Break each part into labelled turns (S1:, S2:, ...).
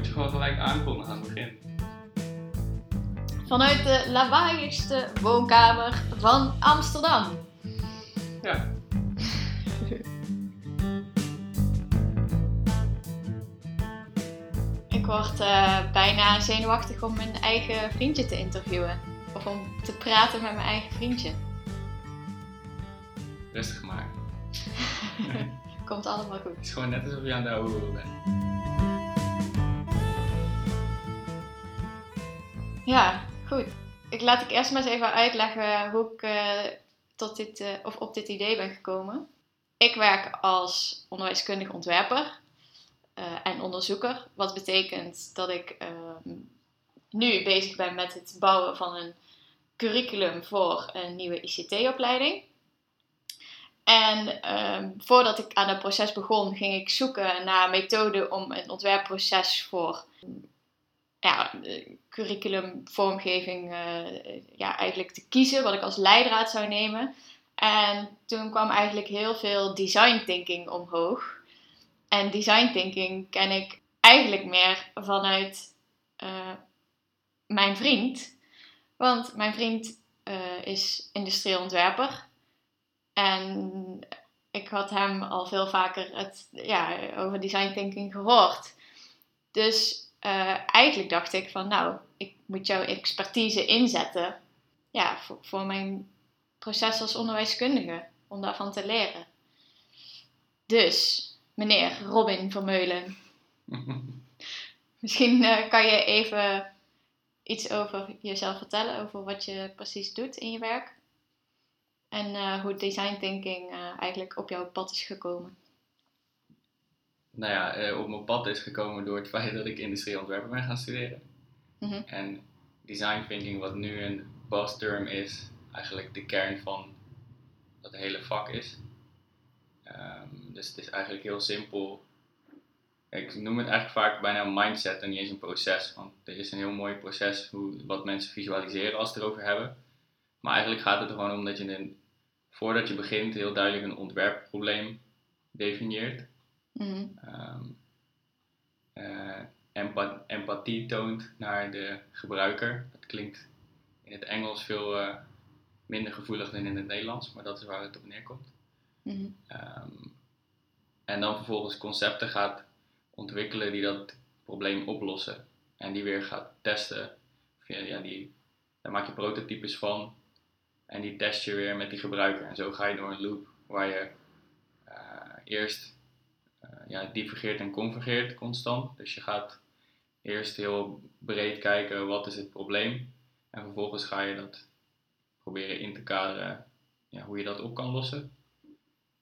S1: moet je gewoon gelijk aankondigen aan het begin.
S2: Vanuit de lawaaiigste woonkamer van Amsterdam.
S1: Ja.
S2: Ik word eh, bijna zenuwachtig om mijn eigen vriendje te interviewen. Of om te praten met mijn eigen vriendje.
S1: Rustig maar.
S2: Komt allemaal goed.
S1: Het is gewoon net alsof je aan de oude bent.
S2: Ja, goed. Ik laat ik eerst maar eens even uitleggen hoe ik eh, tot dit, eh, of op dit idee ben gekomen. Ik werk als onderwijskundig ontwerper eh, en onderzoeker. Wat betekent dat ik ehm, nu bezig ben met het bouwen van een curriculum voor een nieuwe ICT-opleiding. En ehm, voordat ik aan het proces begon, ging ik zoeken naar methoden om een ontwerpproces voor ja, eh, curriculumvormgeving eh, ja, eigenlijk te kiezen, wat ik als leidraad zou nemen. En toen kwam eigenlijk heel veel design thinking omhoog. En design thinking ken ik eigenlijk meer vanuit eh, mijn vriend. Want mijn vriend is industrieel ontwerper. En ik had hem al veel vaker het, ja, over design thinking gehoord. Dus uh, eigenlijk dacht ik van nou, ik moet jouw expertise inzetten ja, voor, voor mijn proces als onderwijskundige, om daarvan te leren. Dus, meneer Robin Vermeulen, misschien uh, kan je even iets over jezelf vertellen, over wat je precies doet in je werk. En uh, hoe design thinking eigenlijk op jouw pad is gekomen
S1: nou ja, eh, op mijn pad is gekomen door het feit dat ik industrieel ontwerpen ben gaan studeren.
S2: Mhm.
S1: En design thinking, wat nu een term is, eigenlijk de kern van dat hele vak is. Ehm, dus het is eigenlijk heel simpel. Ik noem het eigenlijk vaak bijna een mindset en niet eens een proces. Want er is een heel mooi proces hoe, wat mensen visualiseren als ze het erover hebben. Maar eigenlijk gaat het er gewoon om dat je een, voordat je begint heel duidelijk een ontwerpprobleem definieert.
S2: Mhm.
S1: Ehm, eh, empathie toont naar de gebruiker. Dat klinkt in het Engels veel eh, minder gevoelig dan in het Nederlands, maar dat is waar het op neerkomt.
S2: Mhm.
S1: Ehm, en dan vervolgens concepten gaat ontwikkelen die dat probleem oplossen. En die weer gaat testen. Ja, die, daar maak je prototypes van. En die test je weer met die gebruiker. En zo ga je door een loop waar je uh, eerst ja, divergeert en convergeert constant. Dus je gaat eerst heel breed kijken wat is het probleem. En vervolgens ga je dat proberen in te kaderen ja, hoe je dat op kan lossen.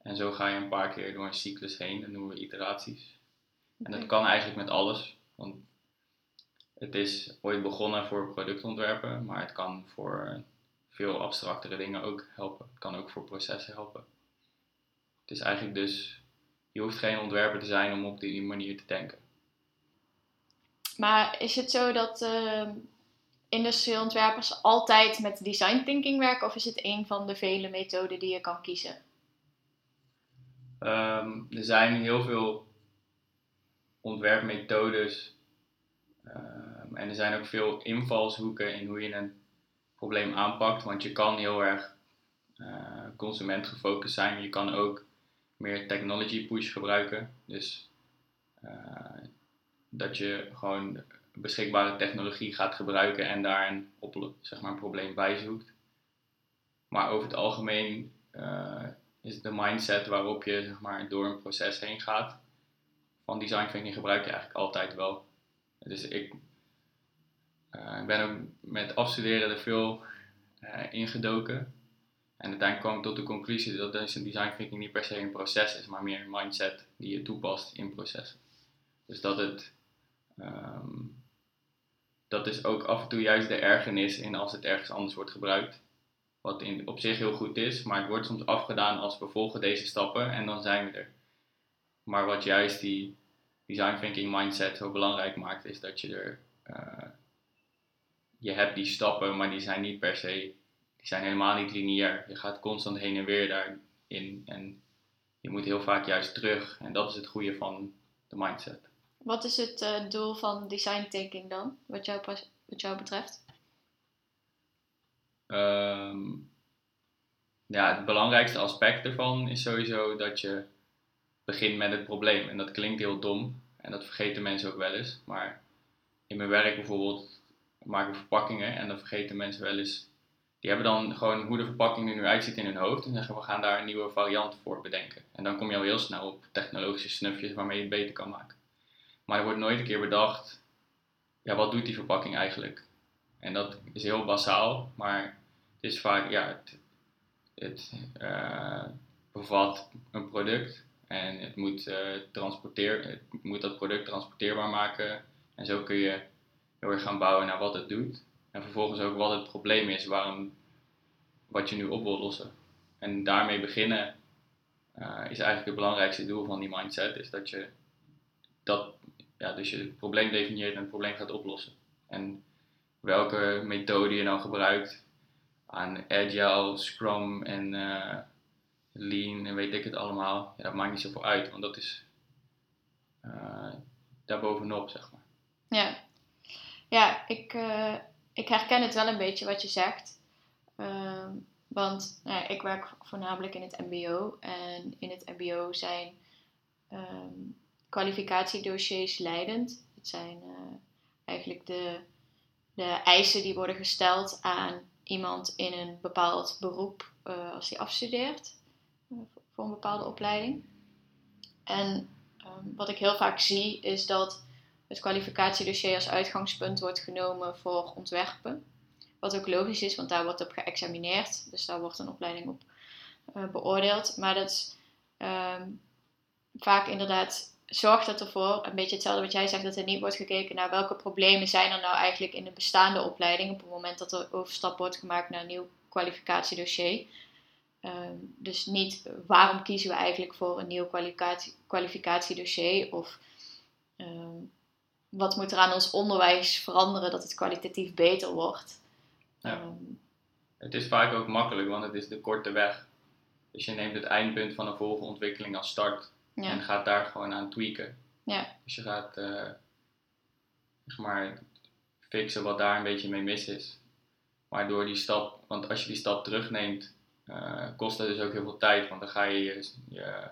S1: En zo ga je een paar keer door een cyclus heen, dat noemen we iteraties. En dat kan eigenlijk met alles. Want het is ooit begonnen voor productontwerpen, maar het kan voor veel abstractere dingen ook helpen. Het kan ook voor processen helpen. Het is eigenlijk dus je hoeft geen ontwerper te zijn om op die manier te denken.
S2: Maar is het zo dat uh, industrieel ontwerpers altijd met design thinking werken of is het een van de vele methoden die je kan kiezen?
S1: Ehm, er zijn heel veel ontwerpmethodes ehm, en er zijn ook veel invalshoeken in hoe je een probleem aanpakt. Want je kan heel erg uh, consumentgefocust zijn, je kan ook meer technology push gebruiken. Dus uh, dat je gewoon beschikbare technologie gaat gebruiken en daar een, op, zeg maar, een probleem bij zoekt. Maar over het algemeen uh, is de mindset waarop je zeg maar, door een proces heen gaat. Van design thinking gebruik je eigenlijk altijd wel. Dus ik uh, ben ook met afstuderen er veel ingedoken. En uiteindelijk kwam ik tot de conclusie dat design thinking niet per se een proces is, maar meer een mindset die je toepast in processen. Dus dat het, um, dat is ook af en toe juist de ergernis in als het ergens anders wordt gebruikt. Wat in, op zich heel goed is, maar het wordt soms afgedaan als we volgen deze stappen en dan zijn we er. Maar wat juist die design thinking mindset zo belangrijk maakt, is dat je er, uh, je hebt die stappen, maar die zijn niet per se zijn helemaal niet lineair. Je gaat constant heen en weer daarin en je moet heel vaak juist terug. En dat is het goede van de mindset.
S2: Wat is het uh, doel van design thinking dan, wat jou, wat jou betreft?
S1: Um, ja, het belangrijkste aspect ervan is sowieso dat je begint met het probleem. En dat klinkt heel dom en dat vergeten mensen ook wel eens. Maar in mijn werk bijvoorbeeld maken we verpakkingen en dan vergeten mensen wel eens. Die hebben dan gewoon hoe de verpakking er nu uitziet in hun hoofd en zeggen we gaan daar een nieuwe variant voor bedenken. En dan kom je al heel snel op technologische snufjes waarmee je het beter kan maken. Maar er wordt nooit een keer bedacht, ja, wat doet die verpakking eigenlijk? En dat is heel basaal, maar het is vaak, ja, het, het uh, bevat een product en het moet, uh, transporteer, het moet dat product transporteerbaar maken. En zo kun je heel erg gaan bouwen naar wat het doet. En vervolgens ook wat het probleem is, waarom, wat je nu op wil lossen. En daarmee beginnen uh, is eigenlijk het belangrijkste doel van die mindset. Is dat je dat, ja, dus je het probleem definieert en het probleem gaat oplossen. En welke methode je nou gebruikt aan Agile, Scrum en uh, Lean en weet ik het allemaal, ja, dat maakt niet zoveel uit, want dat is uh, daarbovenop, zeg maar.
S2: Ja, ja ik, ik herken het wel een beetje wat je zegt. Uh, want nou ik werk voornamelijk in het MBO en in het MBO zijn um, kwalificatiedossiers leidend. Het zijn eigenlijk de, de eisen die worden gesteld aan iemand in een bepaald beroep uh, als die afstudeert uh, voor een bepaalde opleiding. En um, wat ik heel vaak zie is dat het kwalificatiedossier als uitgangspunt wordt genomen voor ontwerpen. Wat ook logisch is, want daar wordt op geëxamineerd. Dus daar wordt een opleiding op uh, beoordeeld. Maar dat um, vaak inderdaad zorgt dat ervoor, een beetje hetzelfde wat jij zegt, dat er niet wordt gekeken naar welke problemen zijn er nou eigenlijk in de bestaande opleiding op het moment dat er overstap wordt gemaakt naar een nieuw kwalificatiedossier. Um, dus niet waarom kiezen we eigenlijk voor een nieuw kwalificatie, kwalificatiedossier of um, wat moet er aan ons onderwijs veranderen dat het kwalitatief beter wordt.
S1: Ja. Um, het is vaak ook makkelijk, want het is de korte weg. Dus je neemt het eindpunt van een volgende ontwikkeling als start. Ja. En gaat daar gewoon aan tweaken.
S2: Ja.
S1: Dus je gaat, uh, zeg maar, fixen wat daar een beetje mee mis is. Maar door die stap, want als je die stap terugneemt, uh, kost dat dus ook heel veel tijd. Want dan ga je, je, je,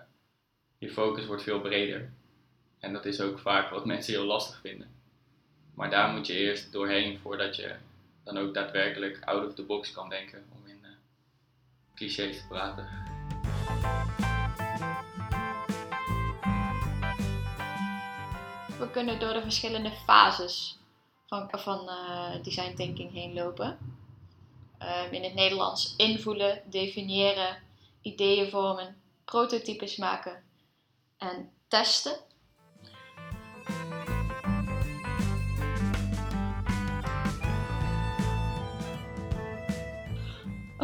S1: je focus wordt veel breder. En dat is ook vaak wat mensen heel lastig vinden. Maar daar moet je eerst doorheen voordat je dan ook daadwerkelijk out of the box kan denken, om in uh, clichés te praten.
S2: we kunnen door de verschillende fases van, van uh, design thinking heen lopen. Um, in het Nederlands invoelen, definiëren, ideeën vormen, prototypes maken en testen.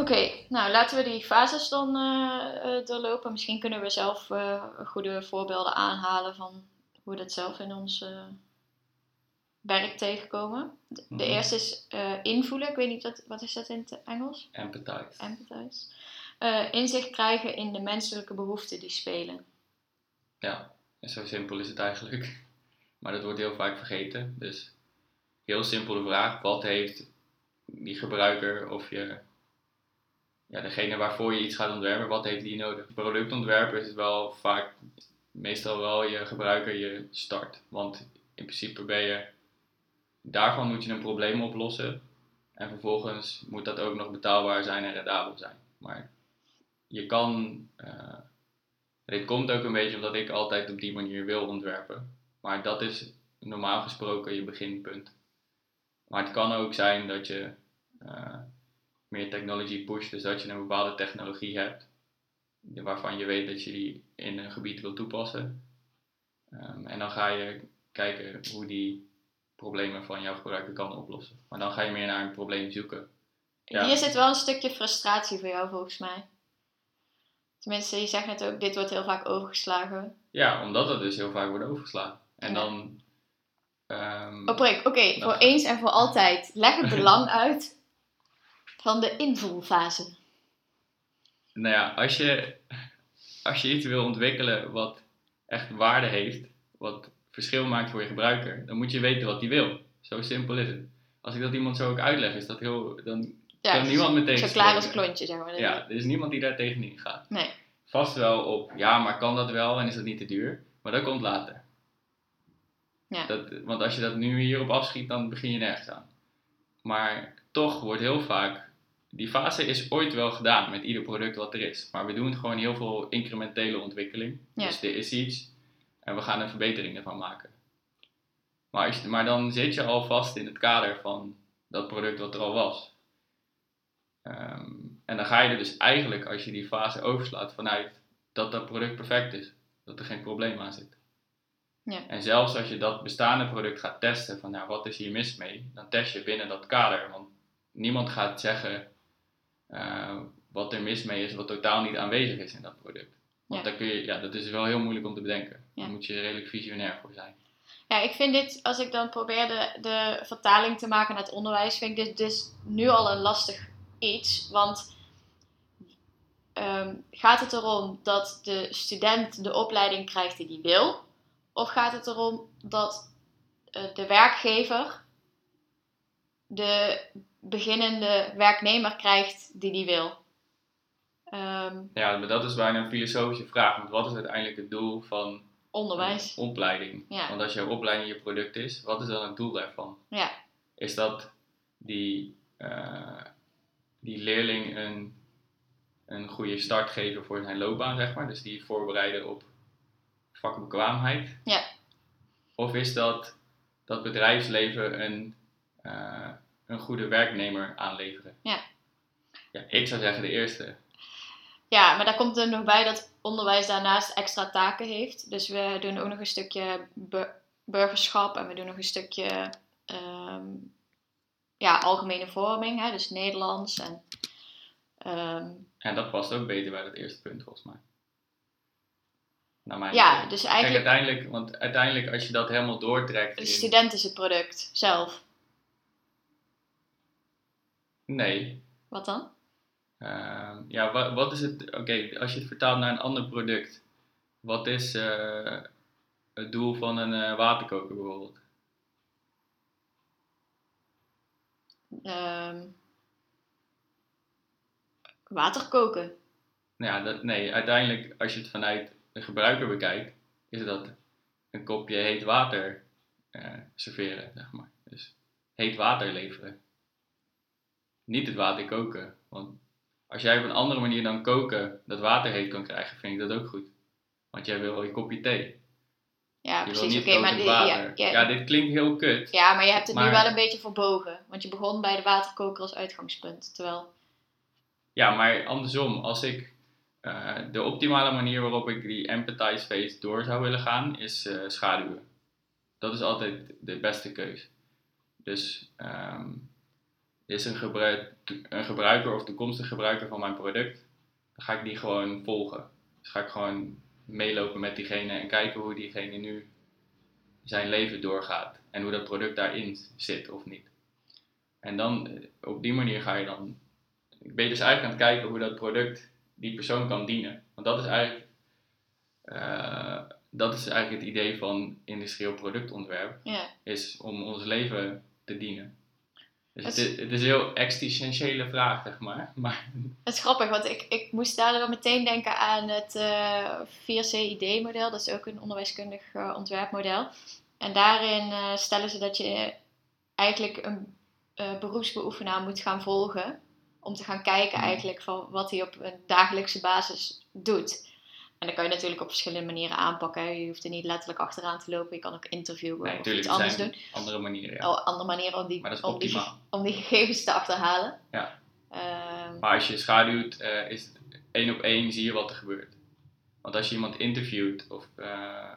S2: Okay, nou laten we die fases dan uh, uh, doorlopen. Misschien kunnen we zelf goede voorbeelden aanhalen van hoe we dat zelf in ons uh, werk tegenkomen. De, mm -hmm. eerste is invoelen. Ik weet niet, wat, wat is dat in het Engels?
S1: Empathize.
S2: Empathize. Inzicht krijgen in de menselijke behoeften die spelen.
S1: Ja, en zo simpel is het eigenlijk. Maar dat wordt heel vaak vergeten. Dus heel simpel de vraag, wat heeft die gebruiker of je, ja, degene waarvoor je iets gaat ontwerpen, wat heeft die nodig? Productontwerpen is wel vaak meestal wel je gebruiker je start. Want in principe ben je, daarvan moet je een probleem oplossen. En vervolgens moet dat ook nog betaalbaar zijn en rendabel zijn. Maar je kan, uh, dit komt ook een beetje omdat ik altijd op die manier wil ontwerpen. Maar dat is normaal gesproken je beginpunt. Maar het kan ook zijn dat je uh, meer technology pusht, dus dat je een bepaalde technologie hebt waarvan je weet dat je die in een gebied wil toepassen. Um, en dan ga je kijken hoe die problemen van jouw gebruiker kan oplossen. Maar dan ga je meer naar een probleem zoeken.
S2: Ja. Hier zit wel een stukje frustratie voor jou volgens mij. Tenminste, je zegt net ook, dit wordt heel vaak overgeslagen.
S1: Ja, omdat het dus heel vaak wordt overgeslagen. En ja. dan...
S2: Um, Oké, okay, voor eens en voor altijd. Leg het belang uit van de invoelfase
S1: nou ja, als je, als je iets wil ontwikkelen wat echt waarde heeft, wat verschil maakt voor je gebruiker, dan moet je weten wat die wil. Zo simpel is het. Als ik dat iemand zo ook uitleg, is dat heel, dan
S2: Ja,
S1: kan niemand me
S2: Zo klaar als klontje, zeg maar.
S1: Ja, er is niemand die daar tegenin gaat.
S2: Nee.
S1: Vast wel op, ja, maar kan dat wel en is dat niet te duur? Maar dat komt later.
S2: Ja.
S1: Dat, want als je dat nu hierop afschiet, dan begin je nergens aan. Maar toch wordt heel vaak, die fase is ooit wel gedaan met ieder product wat er is. Maar we doen gewoon heel veel incrementele ontwikkeling.
S2: Ja.
S1: Dus er is iets en we gaan er verbeteringen van maken. Maar, als maar dan zit je al vast in het kader van dat product wat er al was. Ehm, en dan ga je er dus eigenlijk, als je die fase overslaat, vanuit dat dat product perfect is. Dat er geen probleem aan zit.
S2: Ja.
S1: En zelfs als je dat bestaande product gaat testen, van nou, wat is hier mis mee, dan test je binnen dat kader. Want niemand gaat zeggen eh, wat er mis mee is, wat totaal niet aanwezig is in dat product. Want
S2: Ja.
S1: dan kun je, ja, dat is wel heel moeilijk om te bedenken.
S2: Ja.
S1: Daar moet je redelijk visionair voor zijn.
S2: Ja, ik vind dit, als ik dan probeer de, de vertaling te maken naar het onderwijs, vind ik dit dus nu al een lastig iets. Want ehm, gaat het erom dat de student de opleiding krijgt die hij wil? Of gaat het erom dat eh, de werkgever de beginnende werknemer krijgt die die wil? Ehm,
S1: Ja, maar dat is bijna een filosofische vraag. Want wat is uiteindelijk het doel van
S2: onderwijs.
S1: een opleiding?
S2: Ja.
S1: Want als jouw opleiding je product is, wat is dan het doel daarvan?
S2: Ja.
S1: Is dat die, eh, die leerling een, een goede start geven voor zijn loopbaan, zeg maar? Dus die voorbereiden op vakbekwaamheid?
S2: Ja.
S1: Of is dat dat bedrijfsleven een, eh, een goede werknemer aanleveren?
S2: Ja.
S1: Ja, ik zou zeggen de eerste.
S2: Ja, maar daar komt er nog bij dat onderwijs daarnaast extra taken heeft. Dus we doen ook nog een stukje bu- burgerschap en we doen nog een stukje ehm, ja, algemene vorming, hè, dus Nederlands. En, ehm,
S1: En dat past ook beter bij dat eerste punt, volgens mij. Naar mijn
S2: ja,
S1: idee.
S2: dus
S1: Kijk,
S2: eigenlijk
S1: uiteindelijk, want uiteindelijk als je dat helemaal doortrekt
S2: de student is het product zelf.
S1: Nee.
S2: Wat dan?
S1: Ehm, ja, wat, wat is het... Oké, als je het vertaalt naar een ander product. Wat is eh, het doel van een eh, waterkoker bijvoorbeeld?
S2: Ehm, water koken.
S1: Nou ja, dat, nee, uiteindelijk als je het vanuit de gebruiker bekijkt, is dat een kopje heet water eh, serveren, zeg maar. Dus heet water leveren. Niet het water koken. Want als jij op een andere manier dan koken dat water heet kan krijgen, vind ik dat ook goed. Want jij wil een kopje thee.
S2: Ja,
S1: Je
S2: precies. Oké, maar die- ja, ja,
S1: Ja, dit klinkt heel kut.
S2: ja, maar je hebt het nu wel een beetje verbogen. Want je begon bij de waterkoker als uitgangspunt. Terwijl,
S1: Ja, maar andersom, als ik eh, de optimale manier waarop ik die empathize phase door zou willen gaan, is eh, schaduwen. Dat is altijd de beste keus. Dus ehm, is een, gebruik, een gebruiker of toekomstige gebruiker van mijn product, dan ga ik die gewoon volgen. Dus ga ik gewoon meelopen met diegene en kijken hoe diegene nu zijn leven doorgaat en hoe dat product daarin zit of niet. En dan eh, op die manier ga je dan ben je dus eigenlijk aan het kijken hoe dat product die persoon kan dienen. Want dat is eigenlijk, eh, dat is eigenlijk het idee van industrieel productontwerp, is om ons leven te dienen. Dus
S2: Het is-
S1: het is een heel existentiële vraag, zeg maar. maar
S2: Het is grappig, want ik, ik moest daardoor meteen denken aan het eh 4CID-model. Dat is ook een onderwijskundig eh, ontwerpmodel. En daarin eh, stellen ze dat je eigenlijk een beroepsbeoefenaar moet gaan volgen. Om te gaan kijken
S1: Hmm.
S2: eigenlijk van wat hij op een dagelijkse basis doet. En dat kan je natuurlijk op verschillende manieren aanpakken. Je hoeft er niet letterlijk achteraan te lopen. Je kan ook interviewen
S1: nee,
S2: of iets
S1: er
S2: anders doen.
S1: andere manieren. Ja.
S2: Oh, andere manieren om die, om, die, om die gegevens te achterhalen.
S1: Ja.
S2: Ehm,
S1: Maar als je schaduwt, eh, is het één op één zie je wat er gebeurt. Want als je iemand interviewt of eh,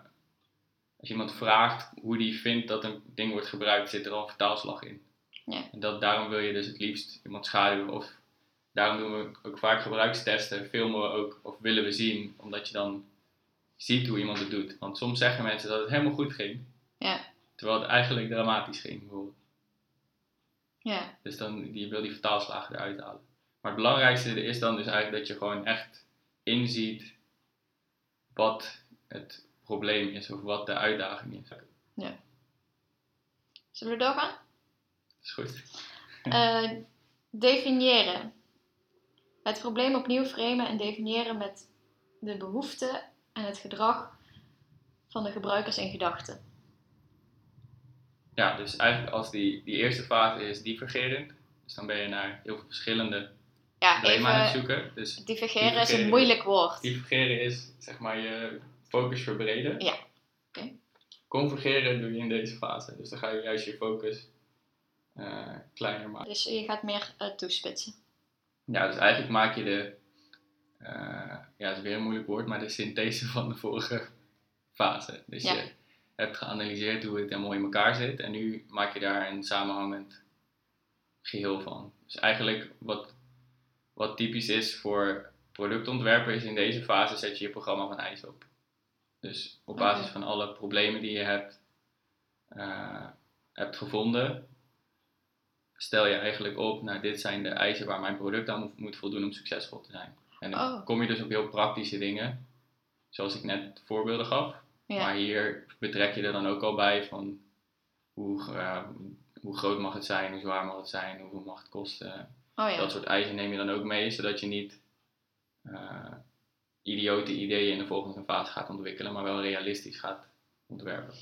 S1: als je iemand vraagt hoe die vindt dat een ding wordt gebruikt, zit er al een vertaalslag in.
S2: Ja.
S1: En dat, daarom wil je dus het liefst iemand schaduwen. Of daarom doen we ook vaak gebruikstesten, filmen we ook of willen we zien, omdat je dan ziet hoe iemand het doet. Want soms zeggen mensen dat het helemaal goed ging,
S2: Ja.
S1: terwijl het eigenlijk dramatisch ging. Bijvoorbeeld.
S2: ja.
S1: Dus dan je wil die vertaalslagen eruit halen. Maar het belangrijkste is dan dus eigenlijk dat je gewoon echt inziet wat het probleem is of wat de uitdaging is. Dat
S2: Zullen we doorgaan?
S1: is goed.
S2: Eh, definiëren. Het probleem opnieuw framen en definiëren met de behoeften en het gedrag van de gebruikers in gedachten.
S1: Ja, dus eigenlijk als die, die eerste fase is divergerend, dus dan ben je naar heel veel verschillende
S2: Ja,
S1: problemen aan het
S2: even.
S1: zoeken. Dus
S2: Divergeren is een moeilijk woord.
S1: divergeren is zeg maar je focus verbreden.
S2: Ja, oké.
S1: Convergeren doe je in deze fase, dus dan ga je juist je focus eh, kleiner maken.
S2: Dus je gaat meer eh, toespitsen.
S1: Ja, dus eigenlijk maak je de, eh, ja, het is weer een moeilijk woord, maar de synthese van de vorige fase. Dus
S2: Ja.
S1: je hebt geanalyseerd hoe het helemaal in elkaar zit en nu maak je daar een samenhangend geheel van. Dus eigenlijk wat, wat typisch is voor productontwerpen is in deze fase zet je je programma van ijs op. Dus op basis van alle problemen die je hebt, eh, hebt gevonden, stel je eigenlijk op, nou dit zijn de eisen waar mijn product aan moet, voldoen om succesvol te zijn. En dan
S2: Oh.
S1: kom je dus op heel praktische dingen, zoals ik net voorbeelden gaf.
S2: Ja.
S1: Maar hier betrek je er dan ook al bij van hoe, eh, hoe groot mag het zijn, hoe zwaar mag het zijn, hoeveel mag het kosten.
S2: Oh ja.
S1: Dat soort eisen neem je dan ook mee, zodat je niet eh, idiote ideeën in de volgende fase gaat ontwikkelen, maar wel realistisch gaat ontwerpen.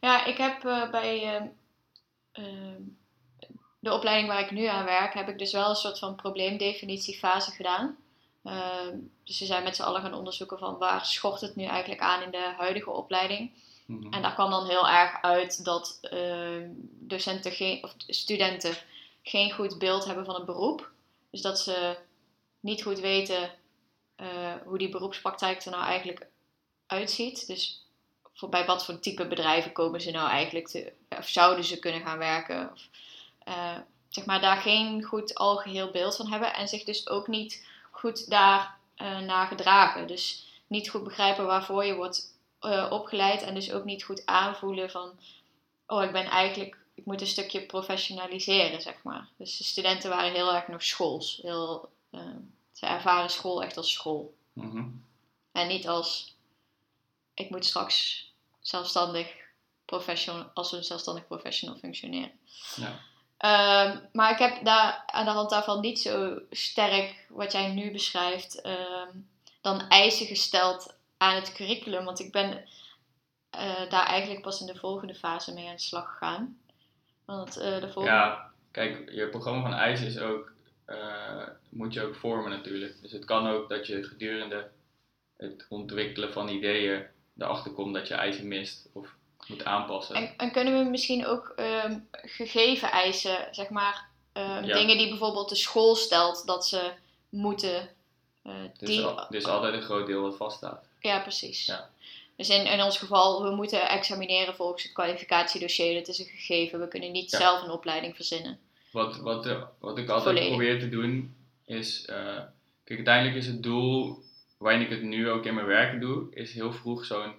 S2: Ja, ik heb eh, bij de opleiding waar ik nu aan werk, heb ik dus wel een soort van probleemdefinitiefase gedaan. Ehm, dus we zijn met z'n allen gaan onderzoeken van waar schort het nu eigenlijk aan in de huidige opleiding.
S1: Mhm.
S2: En daar kwam dan heel erg uit dat ehm, docenten geen, of studenten geen goed beeld hebben van het beroep. Dus dat ze niet goed weten eh, hoe die beroepspraktijk er nou eigenlijk uitziet. Dus voor, bij wat voor type bedrijven komen ze nou eigenlijk te, of zouden ze kunnen gaan werken. Of, eh, zeg maar daar geen goed algeheel beeld van hebben en zich dus ook niet goed daar eh, naar gedragen. Dus niet goed begrijpen waarvoor je wordt eh, opgeleid en dus ook niet goed aanvoelen van, oh ik ben eigenlijk, ik moet een stukje professionaliseren, zeg maar. Dus de studenten waren heel erg nog schools. Heel, ze ervaren school echt als school.
S1: Mhm.
S2: En niet als, ik moet straks zelfstandig professional, als een zelfstandig professional functioneren.
S1: Ja.
S2: Ehm, maar ik heb daar aan de hand daarvan niet zo sterk, wat jij nu beschrijft, ehm, dan eisen gesteld aan het curriculum. Want ik ben eh, daar eigenlijk pas in de volgende fase mee aan de slag gegaan. Want eh, de volgende...
S1: Ja, kijk, je programma van IJs is ook, eh, moet je ook vormen natuurlijk. Dus het kan ook dat je gedurende het ontwikkelen van ideeën erachter komt dat je eisen mist of moet aanpassen.
S2: En, en kunnen we misschien ook ehm, gegeven eisen, zeg maar, ehm,
S1: Ja.
S2: dingen die bijvoorbeeld de school stelt dat ze moeten. eh,
S1: Dus,
S2: die,
S1: al- dus altijd een groot deel wat vaststaat.
S2: Ja, precies.
S1: Ja.
S2: Dus in, in ons geval, we moeten examineren volgens het kwalificatiedossier. Dat is een gegeven. We kunnen niet
S1: Ja.
S2: zelf een opleiding verzinnen.
S1: Wat, wat, eh, wat ik altijd
S2: Volledig.
S1: probeer te doen is, eh, kijk uiteindelijk is het doel waarin ik het nu ook in mijn werk doe, is heel vroeg zo'n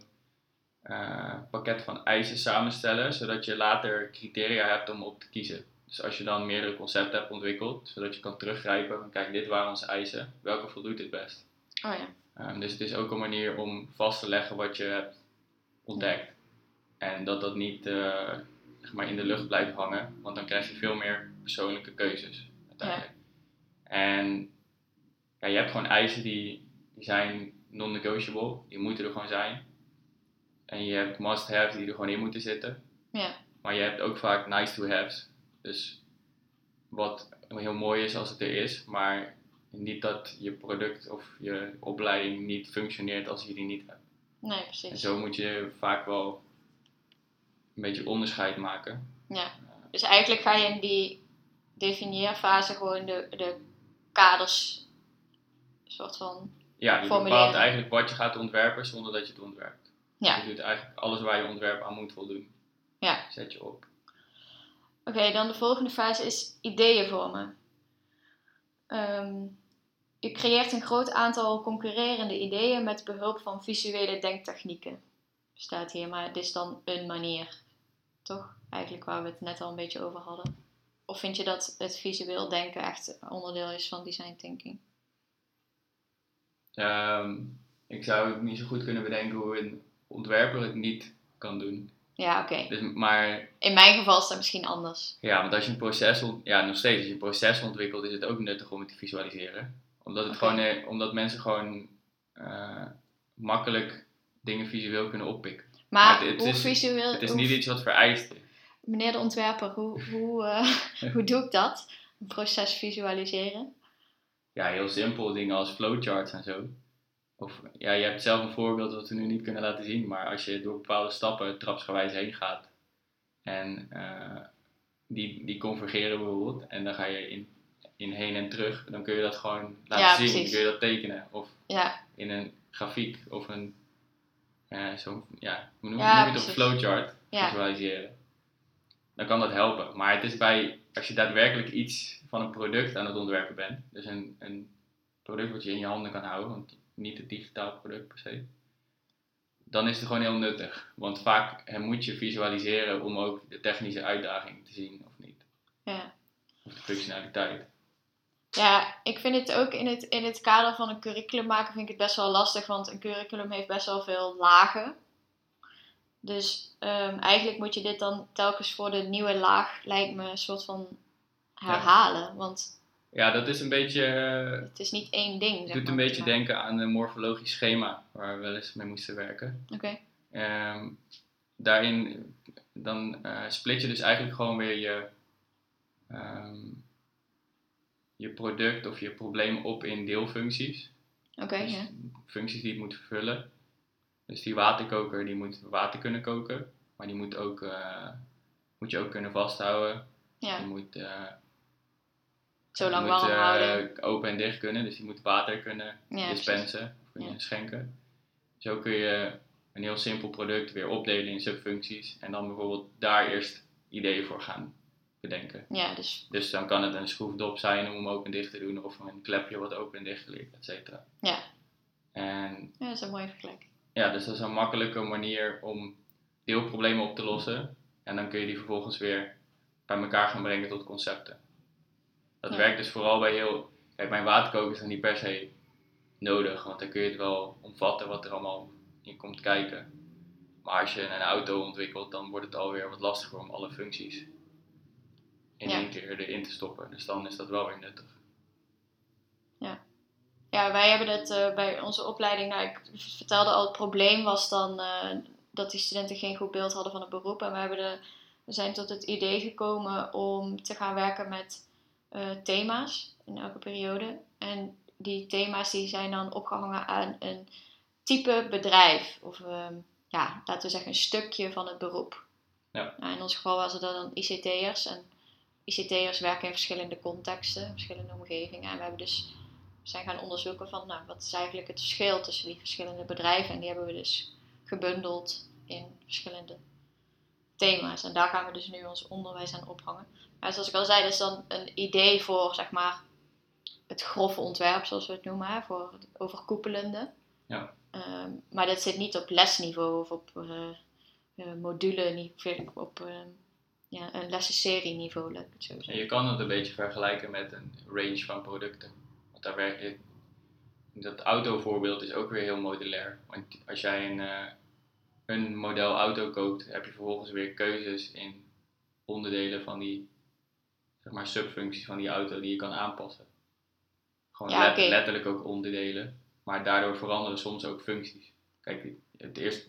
S1: eh, pakket van eisen samenstellen, zodat je later criteria hebt om op te kiezen. Dus als je dan meerdere concepten hebt ontwikkeld, zodat je kan teruggrijpen van kijk dit waren onze eisen, welke voldoet het best?
S2: Oh ja.
S1: Ehm, dus het is ook een manier om vast te leggen wat je hebt ontdekt. En dat dat niet eh, zeg maar in de lucht blijft hangen, want dan krijg je veel meer persoonlijke keuzes uiteindelijk. En ja, je hebt gewoon eisen die, die zijn non-negotiable, die moeten er gewoon zijn. En je hebt must-haves die er gewoon in moeten zitten.
S2: Ja.
S1: Maar je hebt ook vaak nice-to-haves. Dus wat heel mooi is als het er is, maar niet dat je product of je opleiding niet functioneert als je die niet hebt.
S2: Nee,
S1: En
S2: precies.
S1: zo moet je vaak wel een beetje onderscheid maken.
S2: Ja. Dus eigenlijk ga je in die definieerfase gewoon de, de kaders soort van.
S1: Ja, je
S2: Formuleren.
S1: bepaalt eigenlijk wat je gaat ontwerpen zonder dat je het ontwerpt.
S2: Ja.
S1: Je doet eigenlijk alles waar je ontwerp aan moet voldoen.
S2: Ja.
S1: Zet je op.
S2: Oké, dan de volgende fase is ideeën vormen. Ehm, je creëert een groot aantal concurrerende ideeën met behulp van visuele denktechnieken. Staat hier, maar het is dan een manier. Toch? Eigenlijk waar we het net al een beetje over hadden. Of vind je dat het visueel denken echt onderdeel is van design thinking?
S1: Ehm, ik zou het niet zo goed kunnen bedenken hoe een ontwerper het niet kan doen.
S2: Ja, oké.
S1: Dus, maar
S2: In mijn geval is dat misschien anders.
S1: ja, want als je een proces, ja, nog steeds, als je een proces ontwikkelt, is het ook nuttig om het te visualiseren. Omdat, het gewoon, eh, omdat mensen gewoon eh, makkelijk dingen visueel kunnen oppikken.
S2: Maar
S1: het- het
S2: hoe
S1: is-
S2: visueel...
S1: Het is
S2: hoe-
S1: niet iets wat vereist is.
S2: Meneer de ontwerper, hoe, hoe, eh, hoe doe ik dat? Een proces visualiseren?
S1: Ja, heel simpel, dingen als flowcharts en zo. Of ja, je hebt zelf een voorbeeld dat we nu niet kunnen laten zien, maar als je door bepaalde stappen trapsgewijs heen gaat en eh, die, die convergeren bijvoorbeeld en dan ga je in, in heen en terug, dan kun je dat gewoon laten
S2: Ja,
S1: zien,
S2: precies.
S1: kun je dat tekenen. Of
S2: Ja,
S1: in een grafiek of een, eh zo, ja, hoe noem,
S2: Ja,
S1: noem je het op flowchart visualiseren. Dan kan dat helpen. Maar het is bij, als je daadwerkelijk iets van een product aan het ontwerpen bent, dus een, een product wat je in je handen kan houden, want niet het digitaal product per se, dan is het gewoon heel nuttig. Want vaak moet je visualiseren om ook de technische uitdaging te zien of niet.
S2: ja.
S1: Of de functionaliteit.
S2: Ja, ik vind het ook in het, in het kader van een curriculum maken vind ik het best wel lastig, want een curriculum heeft best wel veel lagen. Dus ehm, eigenlijk moet je dit dan telkens voor de nieuwe laag, lijkt me, een soort van herhalen. Want
S1: Ja, dat is een beetje, eh,
S2: het is niet één ding.
S1: Het doet
S2: maar,
S1: een beetje denken aan een morfologisch schema waar we wel eens mee moesten werken.
S2: Oké,
S1: Ehm, daarin dan eh, split je dus eigenlijk gewoon weer je, ehm, je product of je probleem op in deelfuncties.
S2: oké,
S1: Dus. Functies die het moet vervullen. Dus die waterkoker die moet water kunnen koken, maar die moet, ook, eh, moet je ook kunnen vasthouden. Die
S2: ja.
S1: moet, eh,
S2: Zo lang warm
S1: eh,
S2: houden.
S1: open en dicht kunnen, dus die moet water kunnen
S2: Ja,
S1: dispensen of kunnen
S2: Ja.
S1: schenken. Zo kun je een heel simpel product weer opdelen in subfuncties en dan bijvoorbeeld daar eerst ideeën voor gaan bedenken.
S2: Ja, dus
S1: Dus dan kan het een schroefdop zijn om hem open en dicht te doen of een klepje wat open en dicht ligt, et cetera.
S2: Ja.
S1: En
S2: ja, dat is een mooie vergelijking.
S1: ja, dus dat is een makkelijke manier om deelproblemen op te lossen en dan kun je die vervolgens weer bij elkaar gaan brengen tot concepten. Dat
S2: Ja.
S1: werkt dus vooral bij heel. Kijk, mijn waterkoker is dan niet per se nodig, want dan kun je het wel omvatten wat er allemaal in komt kijken. Maar als je een auto ontwikkelt, dan wordt het alweer wat lastiger om alle functies in
S2: Ja.
S1: één keer erin te stoppen. Dus dan is dat wel weer nuttig.
S2: Ja, wij hebben het eh, bij onze opleiding, nou, ik vertelde al, het probleem was dan eh, dat die studenten geen goed beeld hadden van het beroep. En we, hebben de, we zijn tot het idee gekomen om te gaan werken met thema's in elke periode. En die thema's die zijn dan opgehangen aan een type bedrijf. Of ehm, ja, laten we zeggen een stukje van het beroep.
S1: Ja.
S2: Nou, in ons geval was het dan ICT'ers. En ICT'ers werken in verschillende contexten, verschillende omgevingen. En we hebben dus we zijn gaan onderzoeken van nou, wat is eigenlijk het verschil tussen die verschillende bedrijven. En die hebben we dus gebundeld in verschillende thema's. En daar gaan we dus nu ons onderwijs aan ophangen. Maar zoals ik al zei, dat is dan een idee voor zeg maar het grove ontwerp, zoals we het noemen, hè, voor het overkoepelende.
S1: Ja.
S2: Ehm, maar dat zit niet op lesniveau of op uh, uh, module op uh, ja, een lessenserie niveau, laat ik het zo zeggen.
S1: En je kan het een beetje vergelijken met een range van producten. Want daar werk je, dat autovoorbeeld is ook weer heel modulair. Want als jij een, uh, een model auto koopt, heb je vervolgens weer keuzes in onderdelen van die zeg maar, subfuncties van die auto die je kan aanpassen. Gewoon
S2: Ja,
S1: let,
S2: okay.
S1: letterlijk ook onderdelen, maar daardoor veranderen soms ook functies. Kijk, het eerst,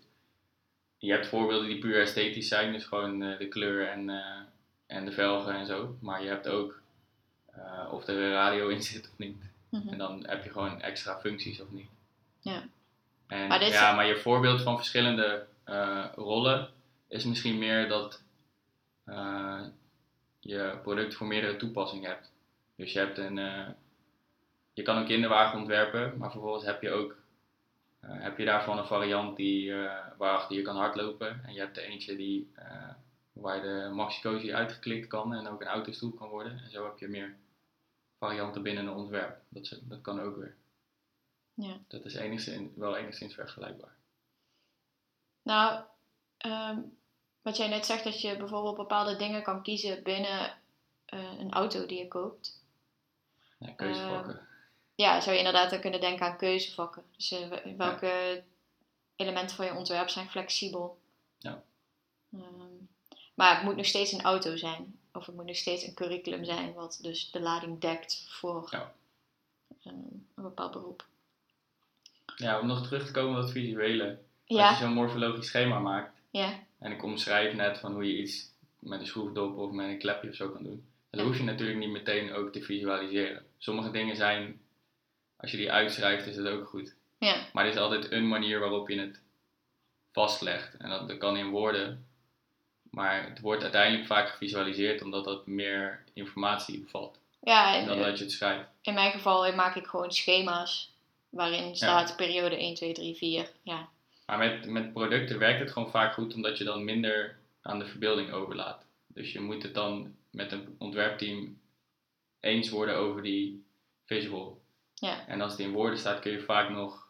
S1: je hebt voorbeelden die puur esthetisch zijn, dus gewoon uh, de kleur en, uh, en de velgen en zo. Maar je hebt ook uh, of er een radio in zit of niet.
S2: Mhm.
S1: Mm -hmm. En dan heb je gewoon extra functies of niet.
S2: Ja.
S1: En,
S2: maar, dit...
S1: ja, maar je voorbeeld van verschillende uh, rollen is misschien meer dat uh, je product voor meerdere toepassingen hebt. Dus je hebt een, uh, je kan een kinderwagen ontwerpen, maar vervolgens heb je ook heb je daarvan een variant die, waarachter je kan hardlopen. En je hebt er eentje die, waar de maxi uitgeklikt kan en ook een autostoel kan worden. En zo heb je meer varianten binnen een ontwerp. Dat, dat kan ook weer.
S2: Ja.
S1: Dat is enigszins, wel enigszins vergelijkbaar.
S2: Nou, um, wat jij net zegt, dat je bijvoorbeeld bepaalde dingen kan kiezen binnen uh, een auto die je koopt.
S1: Ja, keuzevakken. Uh,
S2: ja, zou je inderdaad dan kunnen denken aan keuzevakken. Dus uh, welke ja. elementen van je ontwerp zijn flexibel.
S1: Ja.
S2: Ehm, maar het moet nog steeds een auto zijn. Of het moet nog steeds een curriculum zijn wat dus de lading dekt voor
S1: Ja.
S2: ehm, een bepaald beroep.
S1: Ja, om nog terug te komen op dat visuele. Als je zo'n morfologisch schema maakt,
S2: ja,
S1: en ik omschrijf net van hoe je iets met een schroefdop of met een klepje of zo kan doen, dan
S2: Ja.
S1: hoef je natuurlijk niet meteen ook te visualiseren. Sommige dingen zijn, als je die uitschrijft, is het ook goed.
S2: ja,
S1: Maar er is altijd een manier waarop je het vastlegt. En dat, dat kan in woorden. Maar het wordt uiteindelijk vaak gevisualiseerd omdat dat meer informatie bevat
S2: ja. En,
S1: dan dat je het schrijft.
S2: in mijn geval maak ik gewoon schema's waarin staat periode 1, 2, 3, 4. Ja,
S1: Maar met, met producten werkt het gewoon vaak goed omdat je dan minder aan de verbeelding overlaat. Dus je moet het dan met een ontwerpteam eens worden over die visual.
S2: ja,
S1: En als het in woorden staat kun je vaak nog,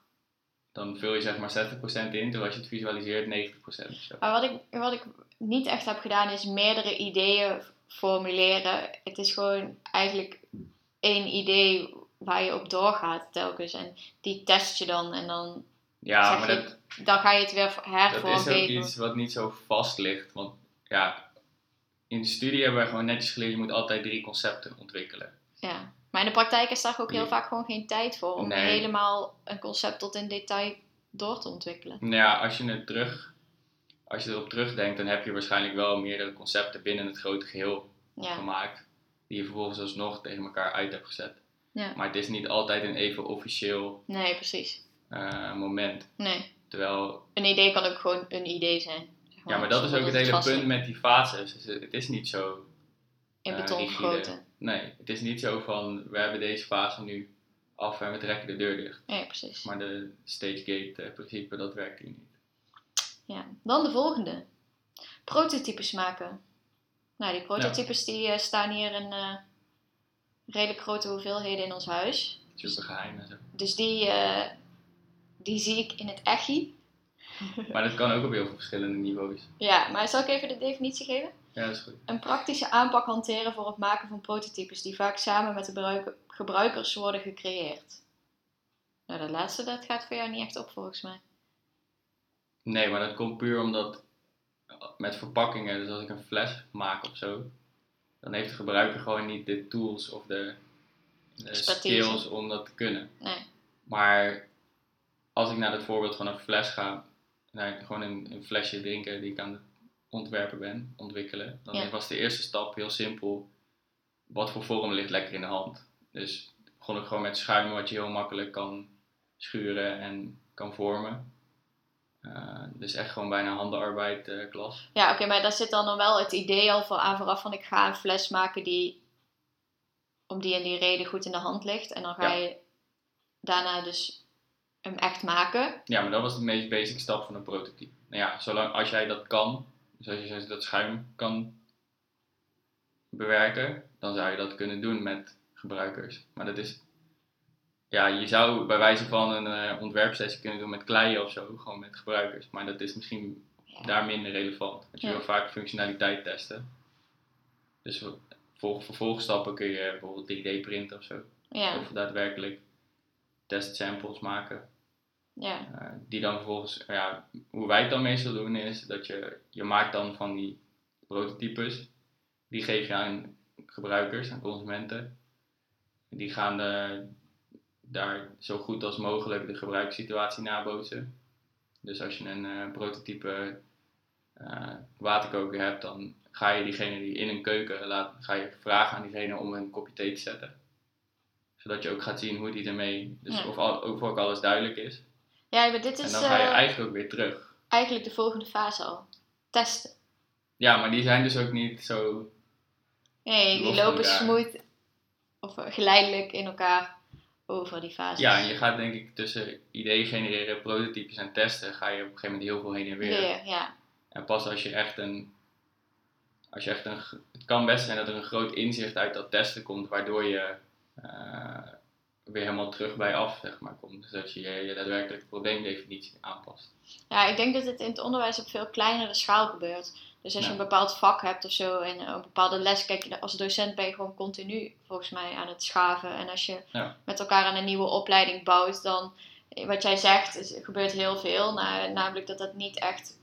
S1: dan vul je zeg maar 60% in, terwijl als je het visualiseert 90% of zo.
S2: Maar wat ik, wat ik niet echt heb gedaan is meerdere ideeën formuleren. Het is gewoon eigenlijk één idee waar je op doorgaat telkens. En die test je dan en dan,
S1: Ja, maar
S2: je,
S1: dat,
S2: dan ga je het weer
S1: Dat is ook iets wat niet zo vast ligt. Want ja, in de studie hebben we gewoon netjes geleerd, je moet altijd drie concepten ontwikkelen.
S2: Ja. Maar in de praktijk is daar ook heel
S1: Nee.
S2: vaak gewoon geen tijd voor om
S1: Nee.
S2: helemaal een concept tot in detail door te ontwikkelen.
S1: Nou ja, als je, het terug, als je erop terugdenkt, dan heb je waarschijnlijk wel meerdere concepten binnen het grote geheel
S2: Ja,
S1: gemaakt. Die je vervolgens alsnog tegen elkaar uit hebt gezet.
S2: Ja.
S1: Maar het is niet altijd een even officieel
S2: nee, precies.
S1: Eh, moment.
S2: Nee.
S1: Terwijl,
S2: Een idee kan ook gewoon een idee zijn. zeg
S1: ja, maar dat is ook het hele punt met die fases. Dus het is niet zo
S2: In
S1: eh,
S2: beton gegoten.
S1: Nee, het is niet zo van we hebben deze fase nu af en we trekken de deur dicht.
S2: Nee, precies.
S1: Maar de stage gate eh, principe, dat werkt hier niet.
S2: Ja. Dan de volgende. Prototypes maken. Nou, die prototypes die staan hier in redelijk grote hoeveelheden in ons huis.
S1: Super geheim en zo.
S2: Dus die, die zie ik in het echi.
S1: Maar dat kan ook op heel veel verschillende niveaus.
S2: Ja, maar zal ik even de definitie geven?
S1: Ja, dat is goed.
S2: Een praktische aanpak hanteren voor het maken van prototypes die vaak samen met de gebruik- gebruikers worden gecreëerd. Nou, dat laatste dat gaat voor jou niet echt op volgens mij.
S1: Nee, maar dat komt puur omdat met verpakkingen, dus als ik een fles maak of zo, dan heeft de gebruiker gewoon niet de tools of de, de skills om dat te kunnen.
S2: Nee.
S1: Maar als ik naar het voorbeeld van een fles ga, gewoon een, een flesje drinken die ik aan het ontwerpen ben, ontwikkelen, dan
S2: Ja.
S1: was de eerste stap heel simpel. Wat voor vorm ligt lekker in de hand? Dus begon ik gewoon met schuim wat je heel makkelijk kan schuren en kan vormen. Eh, dus echt gewoon bijna handenarbeid eh, klas.
S2: Ja, oké, maar daar zit dan nog wel het idee al voor aan vooraf van ik ga een fles maken die om die en die reden goed in de hand ligt. En dan ga
S1: Ja.
S2: je daarna dus hem echt maken.
S1: Ja, maar dat was de meest basic stap van een prototype. Nou ja, zolang als jij dat kan, dus als je dat schuim kan bewerken, dan zou je dat kunnen doen met gebruikers. Maar dat is, ja, je zou bij wijze van een eh, ontwerpsessie kunnen doen met kleien of zo, gewoon met gebruikers. Maar dat is misschien
S2: Ja.
S1: daar minder relevant. Want je
S2: Ja.
S1: wil vaak functionaliteit testen. Dus voor voor vervolgstappen kun je bijvoorbeeld 3D printen of zo.
S2: Ja,
S1: Of daadwerkelijk testsamples maken.
S2: Ja,
S1: Eh, die dan vervolgens, ja, hoe wij het dan meestal doen is dat je, je maakt dan van die prototypes, die geef je aan gebruikers, aan consumenten. Die gaan de, daar zo goed als mogelijk de gebruikssituatie nabootsen. Dus als je een eh, prototype eh, waterkoker hebt, dan ga je diegene die in een keuken laat, ga je vragen aan diegene om een kopje thee te zetten. Zodat je ook gaat zien hoe die ermee, dus
S2: Ja.
S1: of, al, of ook alles duidelijk is.
S2: Ja maar dit
S1: En
S2: is
S1: dan ga je
S2: eh,
S1: eigenlijk ook weer terug.
S2: eigenlijk de volgende fase al. Testen.
S1: Ja, maar die zijn dus ook niet zo.
S2: Nee, die lopen smooth of geleidelijk in elkaar over die fases.
S1: Ja, en je gaat denk ik tussen idee genereren, prototypes en testen, ga je op een gegeven moment heel veel heen en weer.
S2: Weer, ja.
S1: En pas als je echt een. Als je echt een. Het kan best zijn dat er een groot inzicht uit dat testen komt, waardoor je eh, weer helemaal terug bij af, zeg maar, komt. Dus dat je je, daadwerkelijk probleemdefinitie aanpast.
S2: Ja, ik denk dat het in het onderwijs op veel kleinere schaal gebeurt. Dus als je een bepaald vak hebt of zo en een bepaalde les, kijk je als docent ben je gewoon continu volgens mij aan het schaven. En als je
S1: Ja.
S2: met elkaar aan een nieuwe opleiding bouwt, dan wat jij zegt, is, er gebeurt heel veel. Na- namelijk dat dat niet echt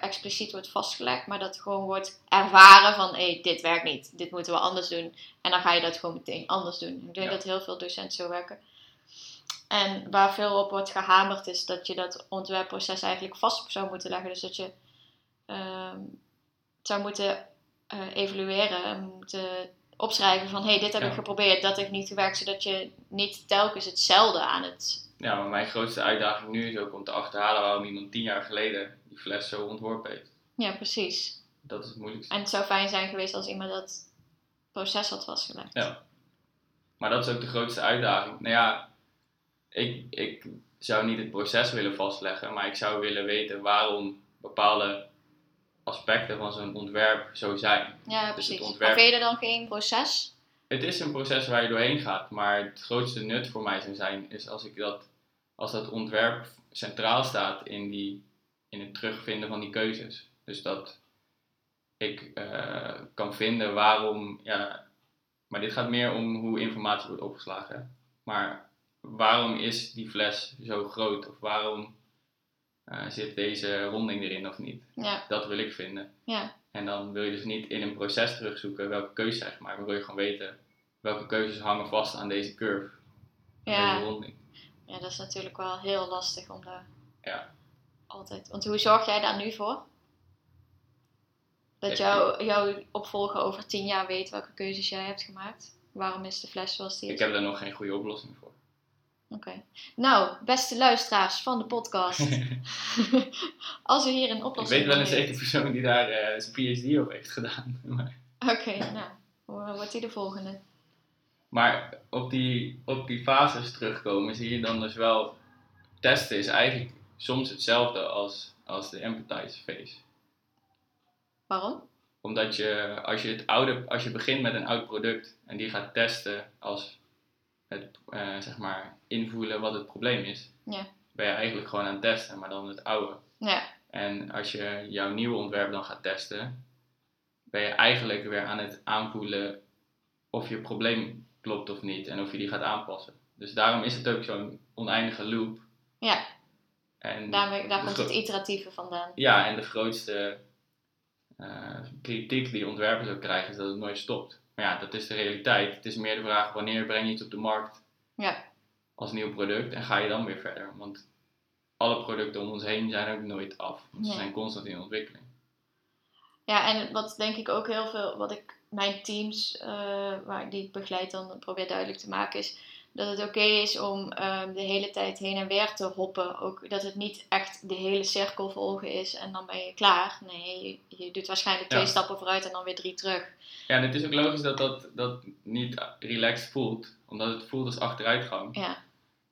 S2: expliciet wordt vastgelegd, maar dat gewoon wordt ervaren van hé, dit werkt niet, dit moeten we anders doen. En dan ga je dat gewoon meteen anders doen. Ik denk
S1: Ja.
S2: dat heel veel docenten zo werken. En waar veel op wordt gehamerd is dat je dat ontwerpproces eigenlijk vast zou moeten leggen. Dus dat je ehm, zou moeten eh, evalueren en moeten opschrijven van hé, hey, dit heb
S1: Ja.
S2: ik geprobeerd, dat heeft niet gewerkt, zodat je niet telkens hetzelfde aan het...
S1: Ja, maar mijn grootste uitdaging nu is ook om te achterhalen waarom iemand tien jaar geleden die fles zo ontworpen heeft.
S2: Ja, precies.
S1: Dat is het moeilijkste.
S2: En het zou fijn zijn geweest als iemand dat proces had vastgelegd.
S1: Ja. Maar dat is ook de grootste uitdaging. Nou ja, ik, ik zou niet het proces willen vastleggen, maar ik zou willen weten waarom bepaalde aspecten van zo'n ontwerp zo zijn.
S2: Ja,
S1: het
S2: precies.
S1: ontwerp-
S2: Maar vind je er dan geen proces?
S1: Het is een proces waar je doorheen gaat, maar het grootste nut voor mij zou zijn is als ik dat, als dat ontwerp centraal staat in, die, in het terugvinden van die keuzes. Dus dat ik eh, kan vinden waarom, ja, maar dit gaat meer om hoe informatie wordt opgeslagen. hè. Maar waarom is die fles zo groot? Of waarom eh, zit deze ronding erin of niet?
S2: Ja,
S1: Dat wil ik vinden.
S2: ja,
S1: En dan wil je dus niet in een proces terugzoeken welke keuzes zijn gemaakt, maar wil je gewoon weten welke keuzes hangen vast aan deze curve, aan
S2: ja.
S1: deze ronding.
S2: ja, dat is natuurlijk wel heel lastig om daar
S1: Ja.
S2: altijd... Want hoe zorg jij daar nu voor? Dat jouw jouw opvolger over tien jaar weet welke keuzes jij hebt gemaakt? Waarom is de fles zoals die is?
S1: Ik heb daar nog geen goede oplossing voor.
S2: Oké. Nou, beste luisteraars van de podcast. Als u hier een
S1: ik
S2: oplossing
S1: weet wel een zekere persoon die daar eh, zijn PhD op heeft gedaan. Maar-
S2: Oké, nou, wordt die de volgende?
S1: maar op die, op die fases terugkomen zie je dan dus wel, testen is eigenlijk soms hetzelfde als, als de empathize phase.
S2: Waarom?
S1: Omdat je als je het oude, als je begint met een oud product en die gaat testen als het eh, zeg maar invoelen wat het probleem is,
S2: Ja.
S1: ben je eigenlijk gewoon aan het testen, maar dan het oude.
S2: Ja,
S1: En als je jouw nieuwe ontwerp dan gaat testen, ben je eigenlijk weer aan het aanvoelen of je probleem klopt of niet en of je die gaat aanpassen. Dus daarom is het ook zo'n oneindige loop.
S2: ja.
S1: En
S2: Daar, daar komt het iteratieve vandaan.
S1: Ja, en de grootste eh, kritiek die ontwerpers ook krijgen is dat het nooit stopt. Maar ja, dat is de realiteit. Het is meer de vraag wanneer breng je het op de markt
S2: Ja,
S1: als nieuw product en ga je dan weer verder. Want alle producten om ons heen zijn ook nooit af. Want ze zijn constant in ontwikkeling.
S2: ja en wat denk ik ook heel veel, wat ik mijn teams, eh, waar, die ik begeleid dan probeer duidelijk te maken, is dat het oké is om ehm, de hele tijd heen en weer te hoppen. Ook dat het niet echt de hele cirkel volgen is en dan ben je klaar. Nee, je, je doet waarschijnlijk twee stappen vooruit en dan weer drie terug.
S1: Ja, en het is ook logisch dat dat, dat niet relaxed voelt. Omdat het voelt als achteruitgang.
S2: Ja,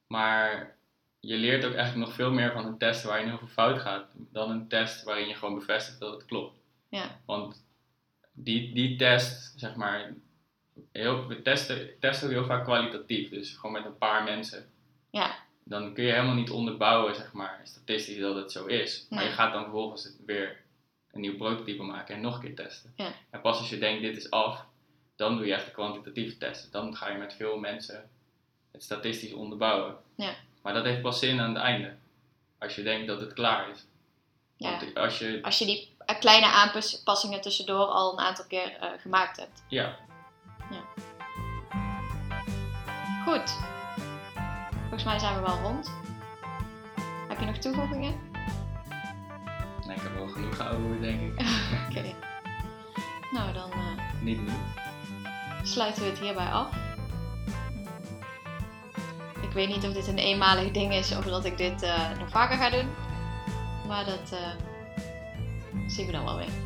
S1: Maar je leert ook eigenlijk nog veel meer van een test waarin heel veel fout gaat. Dan een test waarin je gewoon bevestigt dat het klopt.
S2: ja,
S1: Want die, die test, zeg maar, heel, we testen, testen ook heel vaak kwalitatief. Dus gewoon met een paar mensen.
S2: ja,
S1: Dan kun je helemaal niet onderbouwen, zeg maar, statistisch dat het zo is. Maar
S2: Nee.
S1: je gaat dan vervolgens weer een nieuw prototype maken en nog een keer testen.
S2: Ja.
S1: En pas als je denkt dit is af, dan doe je echt de kwantitatieve testen. Dan ga je met veel mensen het statistisch onderbouwen.
S2: Ja.
S1: Maar dat heeft pas zin aan het einde. Als je denkt dat het klaar is.
S2: ja.
S1: Want als je,
S2: Als je die eh, kleine aanpassingen tussendoor al een aantal keer eh, gemaakt hebt.
S1: ja,
S2: Goed. Volgens mij zijn we wel rond. Heb je nog toevoegingen?
S1: nee, ik heb wel genoeg gehouden, denk ik.
S2: Oké. Nou, dan eh,
S1: Niet nu.
S2: sluiten we het hierbij af. Ik weet niet of dit een eenmalig ding is of dat ik dit eh, nog vaker ga doen. Maar dat eh, zien we dan wel weer.